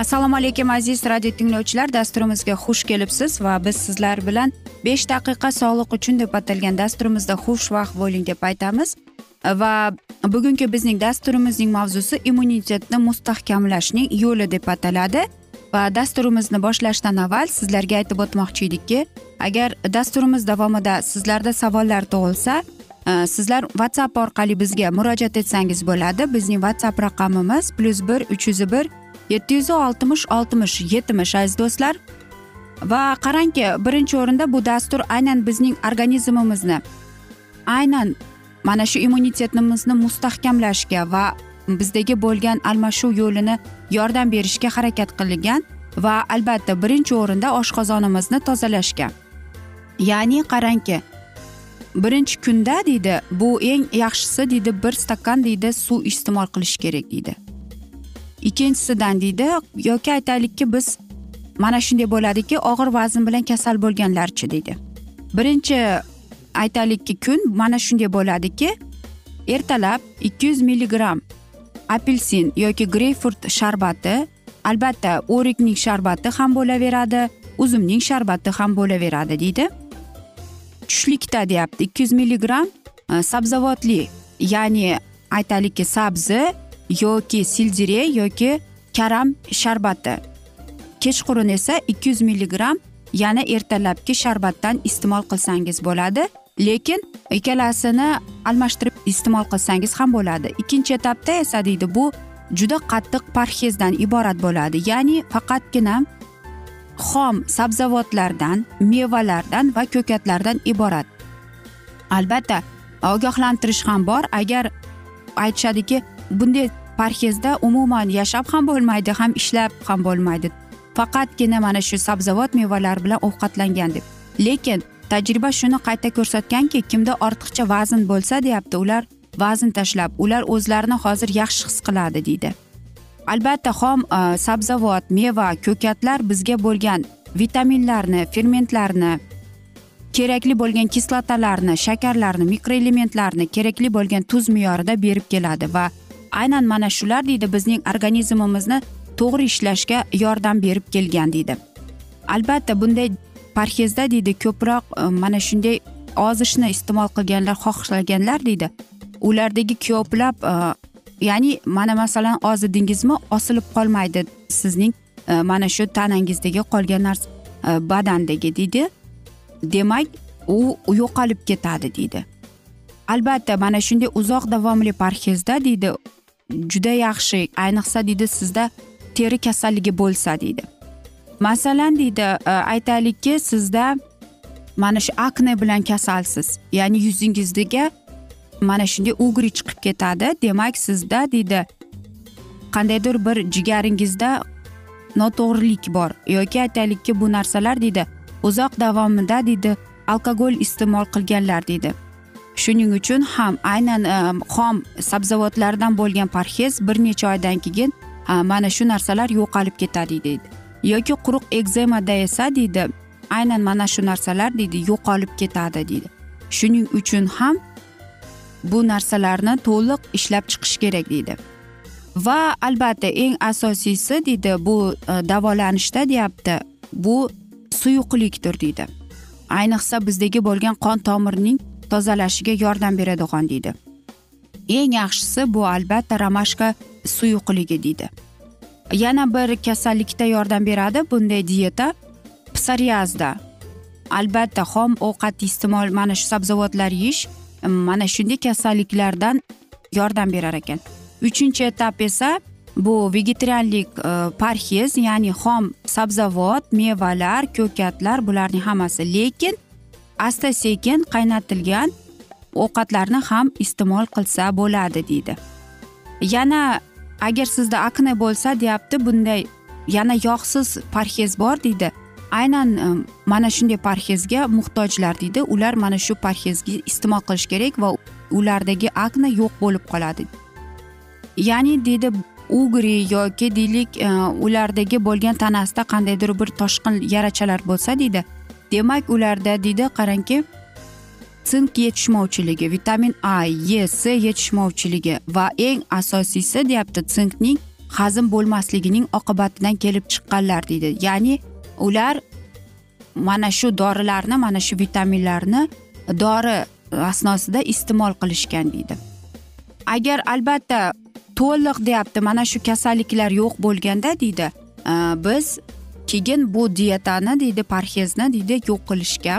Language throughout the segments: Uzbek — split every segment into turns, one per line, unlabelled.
assalomu alaykum aziz radio tinglovchilar. Dasturimizga xush kelibsiz va biz sizlar bilan besh daqiqa sog'liq uchun deb atalgan dasturimizda xushvaqt bo'ling deb aytamiz. Va bugungi bizning dasturimizning mavzusi immunitetni mustahkamlashning yo'li deb ataladi. Va dasturimizni boshlashdan avval sizlarga aytib o'tmoqchi edikki agar dasturimiz davomida sizlarda savollar tug'ilsa e, sizlar whatsapp orqali bizga murojaat etsangiz bo'ladi. Bizning whatsapp raqamimiz plyus bir uch yuz bir yetti yuz oltmish oltmish yetmish aziz do'stlar va qarangki birinchi o'rinda bu dastur aynan bizning organizmimizni aynan mana shu immunitetimizni mustahkamlashga va bizdagi bo'lgan almashuv yo'lini yordam berishga harakat qilgan va albatta birinchi o'rinda oshqozonimizni tozalashga. Ya'ni qarangki birinchi kunda deydi bu eng yaxshisi deydi bir stakan deydi suv iste'mol qilish kerak deydi. Ikkinchisidan deydi yoki aytaylikki biz mana shunday bo'ladiki og'ir vazn bilan kasal bo'lganlarchi deydi. Birinchi aytaylikki kun mana shunday bo'ladiki ertalab ikki yuz milligramm apelsin yoki greyfurt sharbati albatta o'rikning sharbati ham bo'laveradi uzumning sharbati ham bo'laveradi deydi. Tushlikda deyapti ikki yuz milligramm e, sabzavotli ya'ni aytaylikki sabzi yoki sildire yoki karam sharbati. Kechqurun esa ikki yuz milligramm yana ertalabki sharbatdan iste'mol qilsangiz bo'ladi. Lekin ikkalasini almashtirib iste'mol qilsangiz ham bo'ladi. Ikkinchi etapda esa deydi bu juda qattiq parhezdan iborat bo'ladi. Ya'ni faqatgina xom sabzavotlardan mevalardan va ko'katlardan iborat. Albatta ogohlantirish ham bor. Agar aytishadiki bunday parhezda umuman yashab ham bo'lmaydi ham ishlab ham bo'lmaydi. Faqatgina mana shu sabzavot mevalar bilan ovqatlangan deb. Lekin tajriba shuni qayta ko'rsatganki kimda ortiqcha vazn bo'lsa deyapti ular vazn tashlab ular o'zlarini hozir yaxshi his qiladi deydi. Albatta xom e, sabzavot meva ko'katlar bizga bo'lgan vitaminlarni fermentlarni kerakli bo'lgan kislotalarni shakarlarni mikroelementlarni kerakli bo'lgan tuz me'yorida berib keladi va aynan mana shular deydi bizning organizmimizni to'g'ri ishlashga yordam berib kelgan deydi. Albatta bunday parhezda deydi ko'proq e, mana shunday ozishni iste'mol qilganlar xohlaganlar deydi. Ulardagi ko'plab e, ya'ni mana masalan ozidingizmi osilib qolmaydi sizning e, mana shu tanangizdagi qolgan narsa badandagi deydi. Demak u yo'qolib ketadi deydi. Albatta mana shunday uzoq davomli parhezda deydi juda yaxshi ayniqsa deydi sizda teri kasalligi bo'lsa deydi. Masalan deydi e, aytaylikki sizda mana shu akne bilan kasalsiz ya'ni yuzingizdagi mana shunday ugri chiqib ketadi. Demak sizda deydi qandaydir bir jigaringizda noto'g'rilik bor. Yoki aytaylikki bu narsalar deydi uzoq davomida deydi alkogol iste'mol qilganlar deydi. Shuning uchun ham aynan eh, xom sabzavotlardan bo'lgan parhez bir necha oydan keyin eh, mana shu narsalar yo'qolib ketadi deydi. Yoki quruq ekzemada esa deydi aynan mana shu narsalar deydi yo'qolib ketadi deydi. Shuning uchun ham bu narsalarni to'liq ishlab chiqish kerak deydi. Va albatta eng asosiysi deydi bu eh, davolanishda deyapti bu suyuqlikdir deydi. Ayniqsa bizdagi bo'lgan qon tomirning tozalashiga yordam beradigan deydi. Eng yaxshisi bu albatta ramashka suyuqligi deydi. Yana bir kasallikda yordam beradi. Bunday dieta psoriazda. Albatta xom ovqat iste'mol mana shu sabzavotlar yeyish mana shunday kasalliklardan yordam berar ekan. Uchinchi etap esa bu vegetarianlik e, parhez ya'ni xom sabzavot mevalar ko'katlar bularning hammasi. Lekin asta sekin qaynatilgan ovqatlarni ham iste'mol qilsa bo'ladi deydi. Yana agar sizda akne bo'lsa deyapti bunday yana yog'siz parhez bor deydi. Aynan e, mana shunday parhezga muhtojlar deydi. Ular mana shu parhezga iste'mol qilish kerak va ulardagi akna yo'q bo'lib qoladi. Ya'ni deydi ugri yoki deylik e, ulardagi bo'lgan tanasida qandaydir bir toshqin yarachalar bo'lsa deydi demak ularda deydi qarangki sink yetishmovchiligi vitamin a e c yetishmovchiligi va eng asosiysi deyapti sinkning hazm bo'lmasligining oqibatidan kelib chiqqanlar deydi. Ya'ni ular mana shu dorilarni mana shu vitaminlarni dori asnosida iste'mol qilishgan deydi. Agar albatta to'liq deyapti mana shu kasalliklar yo'q bo'lganda deydi biz keyin bu dietani deydi parhezni deydi yo'q qilishga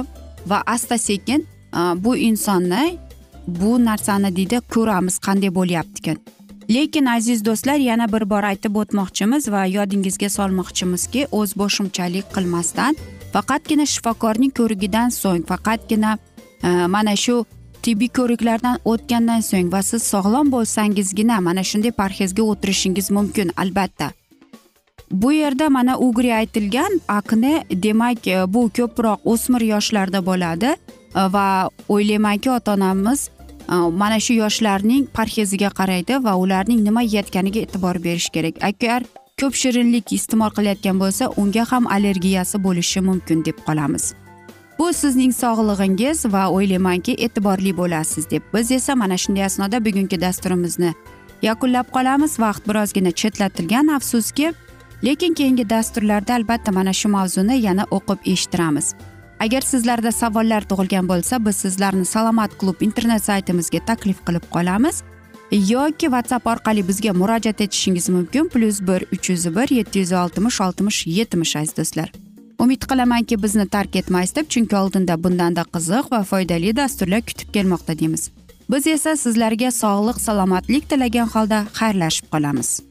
va asta sekin e, bu insonni bu narsani deydi ko'ramiz qanday bo'lyapti lekin aziz do'stlar yana bir bor aytib o'tmoqchimiz va yodingizga solmoqchimizki o'z boshimchalik qilmasdan faqatgina shifokorning ko'rigidan so'ng faqatgina e, mana shu tibbiy ko'riklardan o'tgandan so'ng va siz sog'lom bo'lsangizgina mana shunday parhezga o'tirishingiz mumkin albatta. Bu yerda mana ugri aytilgan akne demak e, bu ko'proq o'smir yoshlarda bo'ladi. E, va o'ylaymanki ota onamiz e, mana shu yoshlarning parheziga qaraydi va ularning nima yeyotganiga e'tibor berish kerak. Agar ko'p shirinlik iste'mol qilayotgan bo'lsa unga ham allergiyasi bo'lishi mumkin deb qolamiz. Bu sizning sog'lig'ingiz va o'ylaymanki e'tiborli bo'lasiz deb. Biz esa mana shunday asnoda bugungi dasturimizni yakunlab qolamiz. Vaqt birozgina chetlatilgan afsuski lekin keyingi dasturlarda albatta mana shu mavzuni yana o'qib eshittiramiz. Agar sizlarda savollar tug'ilgan bo'lsa biz sizlarni salomat klub internet saytimizga taklif qilib qolamiz. Yoki whatsapp orqali bizga murojaat etishingiz mumkin. Plyus bir uch yuz bir yetti yuz oltmish oltmish yetmish aziz do'stlar. Umid qilamanki bizni tark etmaysiz deb chunki oldinda bundanda qiziq va foydali dasturlar kutib kelmoqda deymiz. Biz esa sizlarga sog'lik salomatlik tilagan holda xayrlashib qolamiz.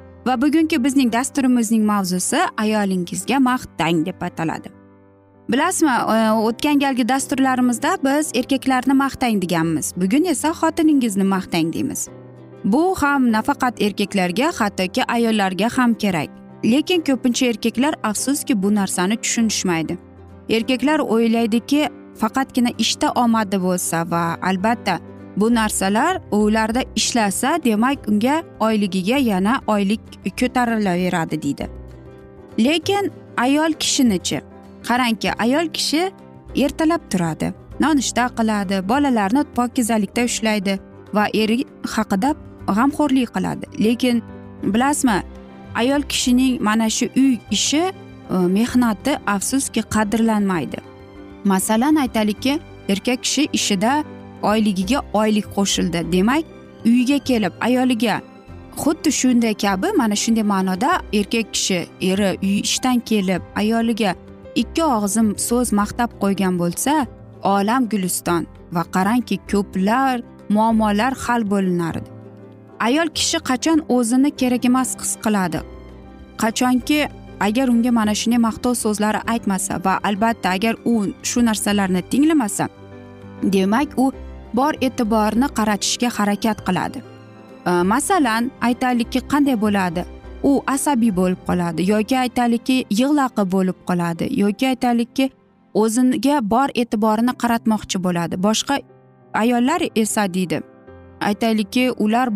Va bugungi bizning dasturimizning mavzusi ayolingizga maqtang deb ataladi. Bilasizmi e, o'tgan galgi dasturlarimizda biz erkaklarni maqtang deganmiz. Bugun esa xotiningizni maqtang deymiz. Bu ham nafaqat erkaklarga hattoki ayollarga ham kerak. Lekin ko'pincha erkaklar afsuski bu narsani tushunishmaydi. Erkaklar o'ylaydiki faqatgina ishda omadi bo'lsa va albatta bu narsalar ularda ishlasa demak unga oyligiga yana oylik ko'tarilaveradi deydi. Lekin ayol kishinichi qarangki ayol kishi ertalab turadi nonushta qiladi bolalarni pokizalikda ushlaydi va eri haqida g'amxo'rlik qiladi. Lekin bilasizmi ayol kishining mana shu uy ishi e, mehnati afsuski qadrlanmaydi. Masalan aytaylikki erkak kishi ishida oyligiga oylik qo'shildi. Demak uyga kelib ayoliga xuddi shunday kabi mana shunday ma'noda erkak kishi eri uy ishdan kelib ayoliga ikki og'izim so'z maqtab qo'ygan bo'lsa olam guliston va qarangki ko'plar muammolar hal bo'linardi ayol kishi qachon o'zini kerak emas his qiladi? Qachonki agar unga mana shunday maqtov so'zlari aytmasa va albatta agar u shu narsalarni tinglamasa demak u bor e'tiborni qaratishga harakat qiladi. E, masalan aytaylikki qanday bo'ladi? U asabiy bo'lib qoladi yoki aytaylikki yig'laqi bo'lib qoladi yoki aytaylikki o'ziga bor e'tiborini qaratmoqchi bo'ladi. Boshqa ayollar esa deydi aytaylikki ular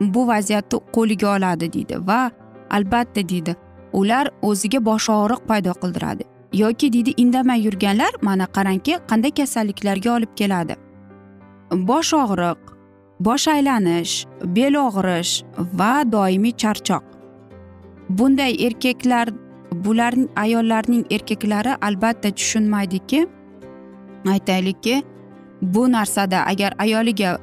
bu vaziyatni qo'liga oladi deydi va albatta deydi ular o'ziga bosh og'riq paydo qildiradi. Yoki deydi indamay yurganlar mana qarangki qanday kasalliklarga olib keladi. Bosh og'riq bosh aylanish bel og'rish va doimiy charchoq. Bunday erkaklar bularning ayollarning erkaklari albatta tushunmaydiki aytaylikki bu narsada agar ayoliga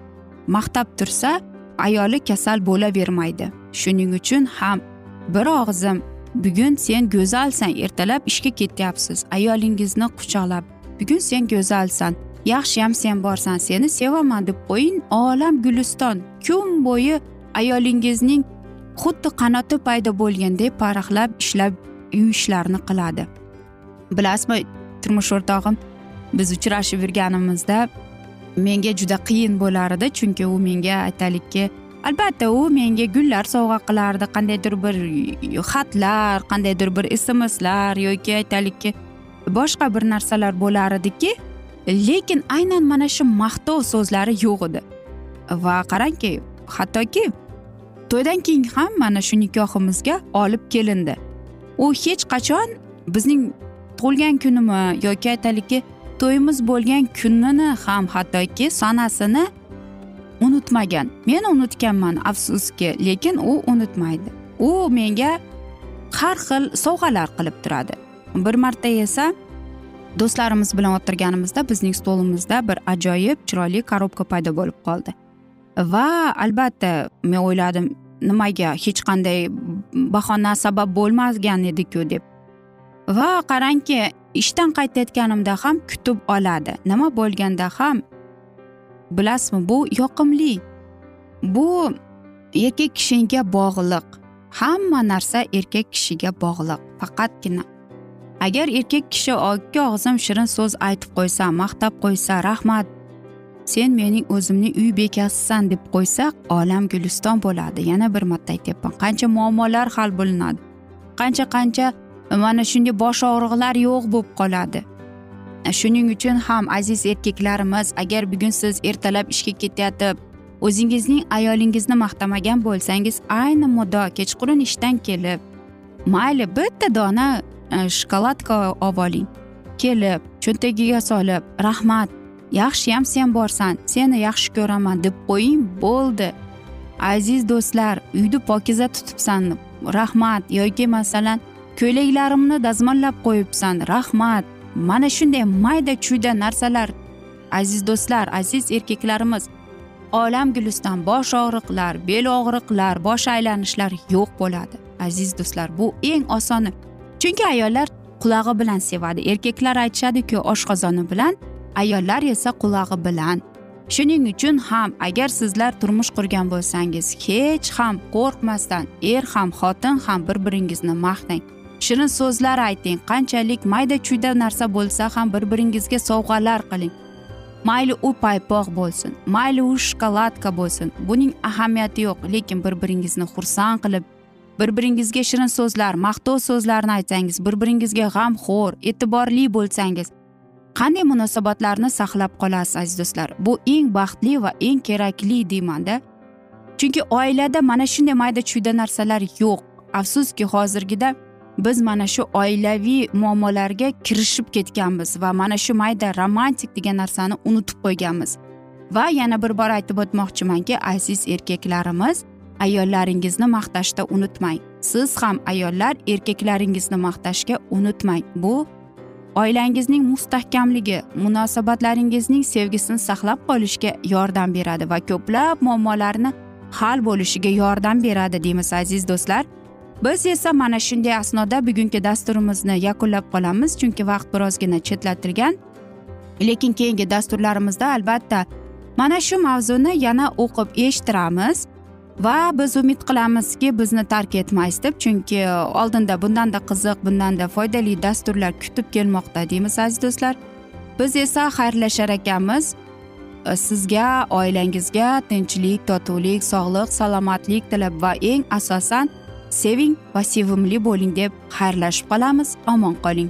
maqtab tursa ayoli kasal bo'lavermaydi. Shuning uchun ham bir og'izim bugun sen go'zalsan ertalab ishga ketyapsiz ayolingizni quchoqlab bugun sen go'zalsan yaxshiyam sen borsan seni sevaman deb qo'ying. Olam guliston kun bo'yi ayolingizning xuddi qanoti paydo bo'lgandek paraxlab ishlab uy ishlarini qiladi. Bilasizmi turmush o'rtog'im biz uchrashib yurganimizda menga juda qiyin bo'lar edi chunki u menga aytaylikki albatta u menga gullar sovg'a qilardi qandaydir bir xatlar qandaydir bir smslar yoki aytaylikki boshqa bir narsalar bo'lar ediki lekin aynan mana shu maqtov so'zlari yo'q edi. Va qarangki hattoki to'ydan keyin ham mana shu nikohimizga olib kelindi. U hech qachon bizning tug'ilgan kunimi yoki aytaylikki to'yimiz bo'lgan kunini ham hattoki sanasini unutmagan. Men unutganman afsuski lekin u unutmaydi. U menga har xil sovg'alar qilib turadi. Bir marta esa do'stlarimiz bilan o'tirganimizda bizning stolimizda bir ajoyib chiroyli korobka paydo bo'lib qoldi. Va albatta men o'yladim nimaga hech qanday bahona sabab bo'lmagan ediku deb. Va qarangki ishdan qaytayotganimda ham kutib oladi. Nima bo'lganda ham bilasizmi bu yoqimli. Bu erkak kishiga bog'liq. Hamma narsa erkak kishiga bog'liq. Faqatgina agar erkak kishi ikki og'zim shirin so'z aytib qo'ysa maqtab qo'ysa rahmat sen mening o'zimning uy bekasisan deb qo'ysa olam guliston bo'ladi. Yana bir marta aytyapman. Qancha muammolar hal bo'linadi. Qancha qancha mana shunday bosh og'riqlar yo'q bo'lib qoladi. Shuning uchun ham aziz erkaklarimiz agar bugun siz ertalab ishga ketayotib o'zingizning ayolingizni maqtamagan bo'lsangiz ayni muddo kechqurun ishdan kelib mayli bitta dona shokoladka olib oling kelib cho'ntagiga solib rahmat yaxshiyam sen borsan seni yaxshi ko'raman deb qo'ying bo'ldi. Aziz do'stlar uyni pokiza tutibsan. Rahmat yoki masalan ko'ylaklarimni dazmollab qo'yibsan rahmat mana shunday mayda chuyda narsalar aziz do'stlar aziz erkaklarimiz olam guliston bosh og'riqlar bel og'riqlar bosh aylanishlar yo'q bo'ladi. Aziz do'stlar bu eng osoni chunki ayollar qulog'i bilan sevadi. Erkaklar aytishadiku oshqozoni bilan ayollar esa qulog'i bilan. Shuning uchun ham agar sizlar turmush qurgan bo'lsangiz hech ham qo'rqmasdan er ham xotin ham bir biringizni maqtang. Shirin so'zlar ayting qanchalik mayda chuyda narsa bo'lsa ham bir biringizga sovg'alar qiling. Mayli u paypoq bo'lsin mayli u shokoladka bo'lsin buning ahamiyati yo'q lekin bir biringizni xursand qilib bir biringizga shirin so'zlar maqtov so'zlarni aytsangiz bir biringizga g'amxo'r e'tiborli bo'lsangiz qanday munosabatlarni saqlab qolasiz aziz do'stlar? Bu eng baxtli va eng kerakli deymanda chunki oilada mana shunday mayda chuyda narsalar yo'q. Afsuski hozirgida biz mana shu oilaviy muammolarga kirishib ketganmiz va mana shu mayda romantik degan narsani unutib qo'yganmiz. Va yana bir bor aytib o'tmoqchimanki aziz erkaklarimiz ayollaringizni maqtashda unutmang. Siz ham ayollar erkaklaringizni maqtashga unutmang. Bu oilangizning mustahkamligi munosabatlaringizning sevgisini saqlab qolishga yordam beradi va ko'plab muammolarni hal bo'lishiga yordam beradi deymiz aziz do'stlar. Biz esa mana shunday asnoda bugungi dasturimizni yakunlab qolamiz chunki vaqt birozgina chetlatilgan. Lekin keyingi dasturlarimizda albatta mana shu mavzuni yana o'qib eshittiramiz. Va biz umid qilamizki bizni tark etmaysiz deb chunki oldinda bundanda qiziq bundanda foydali dasturlar kutib kelmoqda deymiz aziz do'stlar. Biz esa xayrlashar ekanmiz. E, sizga oilangizga tinchlik totuvlik sog'lik salomatlik tilab va eng asosan seving va sevimli bo'ling deb xayrlashib qolamiz. Omon qoling.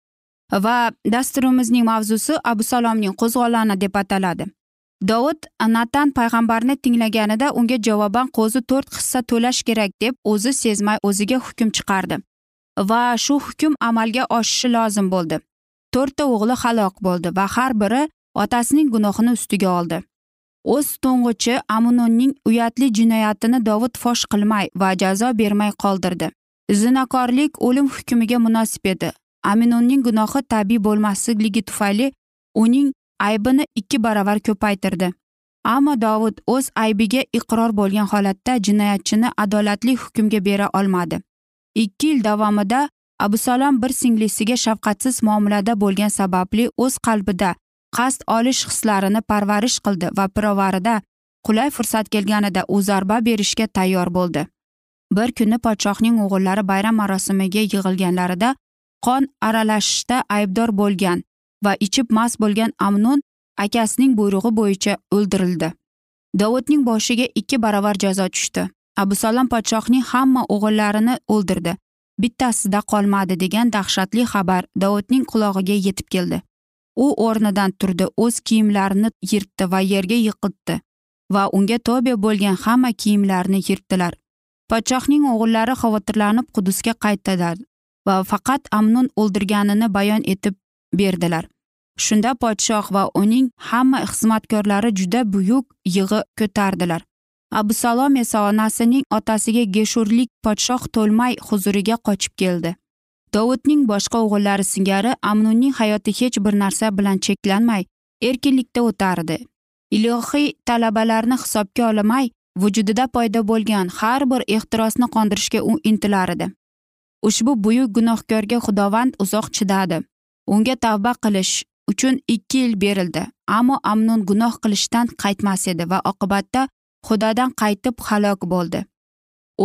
Va dasturimizning mavzusi abu salomning qo'zg'oloni deb ataladi. Dovud natan payg'ambarni tinglaganida unga javoban qo'zi to'rt hissa to'lash kerak deb o'zi sezmay o'ziga hukm chiqardi va shu hukm amalga oshishi lozim bo'ldi. To'rtta o'g'li halok bo'ldi va har biri otasining gunohini ustiga oldi. O'z to'ng'ichi amunonning uyatli jinoyatini dovud fosh qilmay va jazo bermay qoldirdi. Zinakorlik o'lim hukmiga munosib edi. Aminonning gunohi tabiiy bo'lmasligi tufayli uning aybini ikki baravar ko'paytirdi. Ammo dovud o'z aybiga iqror bo'lgan holatda jinoyatchini adolatli hukmga bera olmadi. Ikki yil davomida abusalom bir singlisiga shafqatsiz muomalada bo'lgani sababli o'z qalbida qasd olish hislarini parvarish qildi va pirovarida qulay fursat kelganida u zarba berishga tayyor bo'ldi. Bir kuni podshohning o'g'illari bayram marosimiga yig'ilganlarida qon aralashishda aybdor bo'lgan va ichib mast bo'lgan amnun akasining buyrug'i bo'yicha o'ldirildi. Dovudning boshiga ikki baravar jazo tushdi. Abusalom podshohning hamma o'g'illarini o'ldirdi. Bittasida qolmadi degan dahshatli xabar dovudning qulog'iga yetib keldi. U o'rnidan turdi o'z kiyimlarini yirtdi va yerga yiqitdi va unga tobe bo'lgan hamma kiyimlarini yirtdilar. Podshohning o'g'illari xavotirlanib qudusga qaytdilar. Va faqat amnun o'ldirganini bayon etib berdilar. Shunda podshoh va uning hamma xizmatkorlari juda buyuk yig'i ko'tardilar. Abusalom esa onasining otasiga geshurlik podshoh to'lmay huzuriga qochib keldi. Dovudning boshqa o'g'illari singari amnunning hayoti hech bir narsa bilan cheklanmay erkinlikda o'tardi. Ilohiy talabalarni hisobga olmay vujudida paydo bo'lgan har bir ehtirosni qondirishga u intilar edi. Ushbu buyuk gunohkorga xudovand uzoq chidadi. Unga tavba qilish uchun ikki yil berildi ammo amnun gunoh qilishdan qaytmas edi va oqibatda xudodan qaytib halok bo'ldi.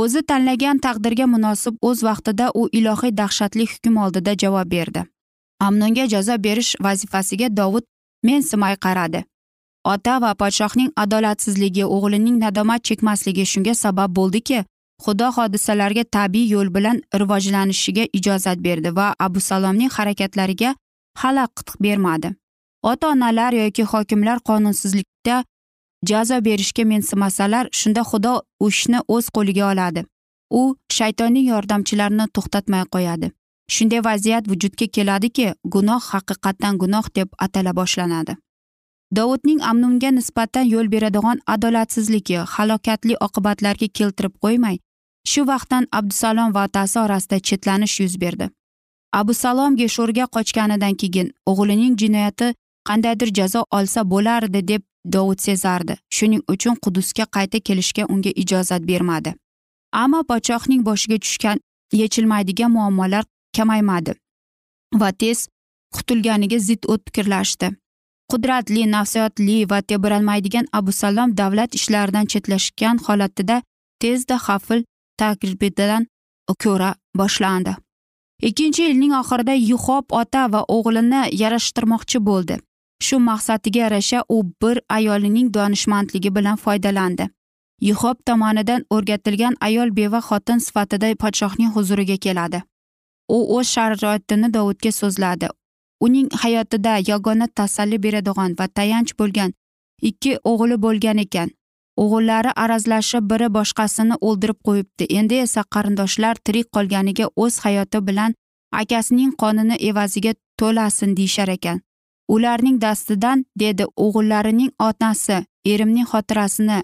O'zi tanlagan taqdirga munosib o'z vaqtida u ilohiy dahshatli hukm oldida javob berdi. Amnonga jazo berish vazifasiga dovud mensimay qaradi. Ota va podshohning adolatsizligi o'g'lining nadomat chekmasligi shunga sabab bo'ldiki xudo hodisalarga tabiiy yo'l bilan rivojlanishiga ijozat berdi va abu salomning harakatlariga xalaqit bermadi. Ota onalar yoki hokimlar qonunsizlikda jazo berishga mensimasalar shunda xudo ishni o'z qo'liga oladi. U shaytonning yordamchilarini to'xtatmay qo'yadi. Shunday vaziyat vujudga keladiki gunoh haqiqatdan gunoh deb atala boshlanadi. Dovudning amnunga nisbatan yo'l beradigan adolatsizligi halokatli oqibatlarga keltirib qo'ymay shu vaqtdan abdusalom va otasi orasida chetlanish yuz berdi. Abusalom geshurga qochganidan keyin o'g'lining jinoyati qandaydir jazo olsa bo'lardi deb dovud sezardi. Shuning uchun qudusga qayta kelishga unga ijozat bermadi. Ammo podshohning boshiga tushgan yechilmaydigan muammolar kamaymadi va tez qutulganiga zid o't fikrlashdi qudratli nafsiyotli va tebranmaydigan abu salom davlat ishlaridan chetlashgan holatida tezda hafil tajribadan ko'ra boshlandi. Ikkinchi yilning oxirida yuhob ota va o'g'lini yarashtirmoqchi bo'ldi. Shu maqsadiga yarasha u bir ayolining donishmandligi bilan foydalandi. Yuhob tomonidan o'rgatilgan ayol beva xotin sifatida podshohning huzuriga keladi. U o'z sharoitini dovudga so'zladi. Uning hayotida yagona tasalli beradigan va tayanch bo'lgan ikki o'g'li bo'lgan ekan. O'g'illari arazlashib biri boshqasini o'ldirib qo'yibdi. Endi esa qarindoshlar tirik qolganiga o'z hayoti bilan akasining qonini evaziga to'lasin deyishar ekan. Ularning dastidan dedi o'g'illarining onasi erimning xotirasini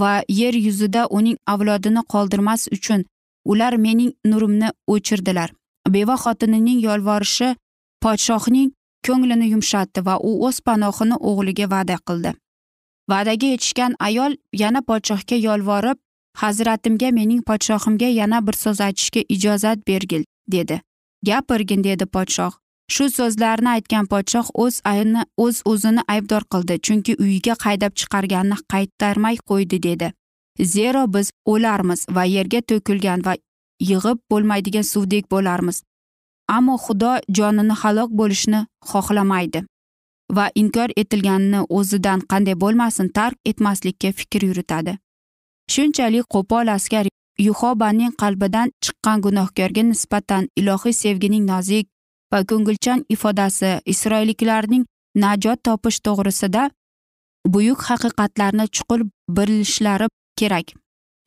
va yer yuzida uning avlodini qoldirmas uchun ular mening nurimni o'chirdilar. Beva xotinining yolvorishi podshohning ko'nglini yumshatdi va u o'z panohini o'g'liga va'da qildi. Va'daga yetishgan ayol yana podshohga yolvorib hazratimga mening podshohimga yana bir so'z aytishga ijozat bergil dedi. Gapirgin dedi podshoh. Shu so'zlarni aytgan podshoh o'z ayni o'z o'zini aybdor qildi chunki uyiga haydab chiqarganini qaytarmay qo'ydi dedi. Zero biz o'larmiz va yerga to'kilgan va yig'ib bo'lmaydigan suvdek bo'larmiz. Ammo xudo jonini halok bo'lishni xohlamaydi. Va inkor etilganini o'zidan qanday bo'lmasin tark etmaslikka fikr yuritadi. Shunchalik qo'pol askar yuhobaning qalbidan chiqqan gunohkorga nisbatan ilohiy sevgining nozik va ko'ngilchan ifodasi isroilliklarning najot topish to'g'risida buyuk haqiqatlarni chuqur bilishlari kerak.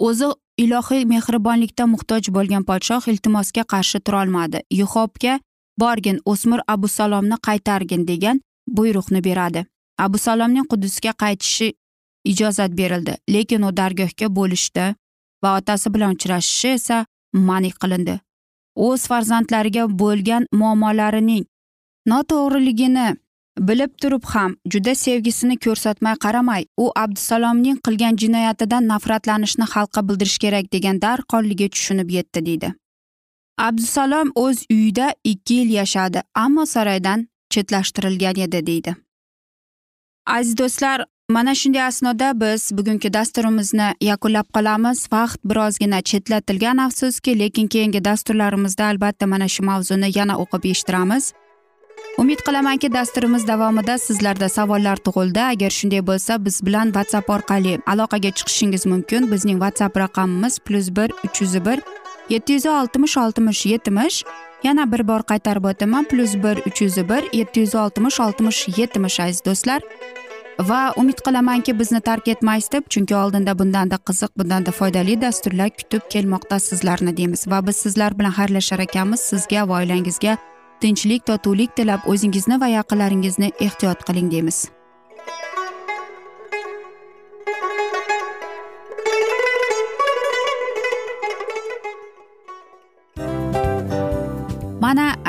O'zi ilohiy mehribonlikda muhtoj bo'lgan podshoh iltimosga qarshi turolmadi. Yuhobga borgin o'smir abu salomni qaytargin degan buyruqni beradi. Abu salomning qudusga qaytishi ijozat berildi lekin u dargohga bo'lishdi va otasi bilan uchrashishi esa man qilindi. O'z farzandlariga bo'lgan muammolarining noto'g'riligini bilib turib ham juda sevgisini ko'rsatmay qaramay u abdusalomning qilgan jinoyatidan nafratlanishni xalqqa bildirish kerak degan darhonligi tushunib yetdi deydi. Abdusalom o'z uyida ikki yil yashadi ammo saroydan chetlashtirilgan edi deydi. Aziz do'stlar mana shunday asnoda biz bugungi dasturimizni yakunlab qolamiz. Vaqt birozgina chetlatilgan afsuski lekin keyingi dasturlarimizda albatta mana shu mavzuni yana o'qib eshittiramiz. Umid qilamanki dasturimiz davomida sizlarda savollar tug'ildi. Agar shunday bo'lsa biz bilan whatsapp orqali aloqaga chiqishingiz mumkin. Bizning whatsapp raqamimiz plyus bir uch yuz bir yetti yuz oltmish oltmish yetmish. Yana bir bor qaytarib o'taman. Plyus bir uch yuz bir yetti yuz oltmish oltmish yetmish aziz do'stlar. Va umid qilamanki bizni tark etmaysiz deb chunki oldinda bundanda qiziq bundanda foydali dasturlar kutib kelmoqda sizlarni deymiz. Va biz sizlar bilan xayrlashar ekanmiz. Sizga va oilangizga tinchlik totuvlik tilab o'zingizni va yaqinlaringizni ehtiyot qiling deymiz.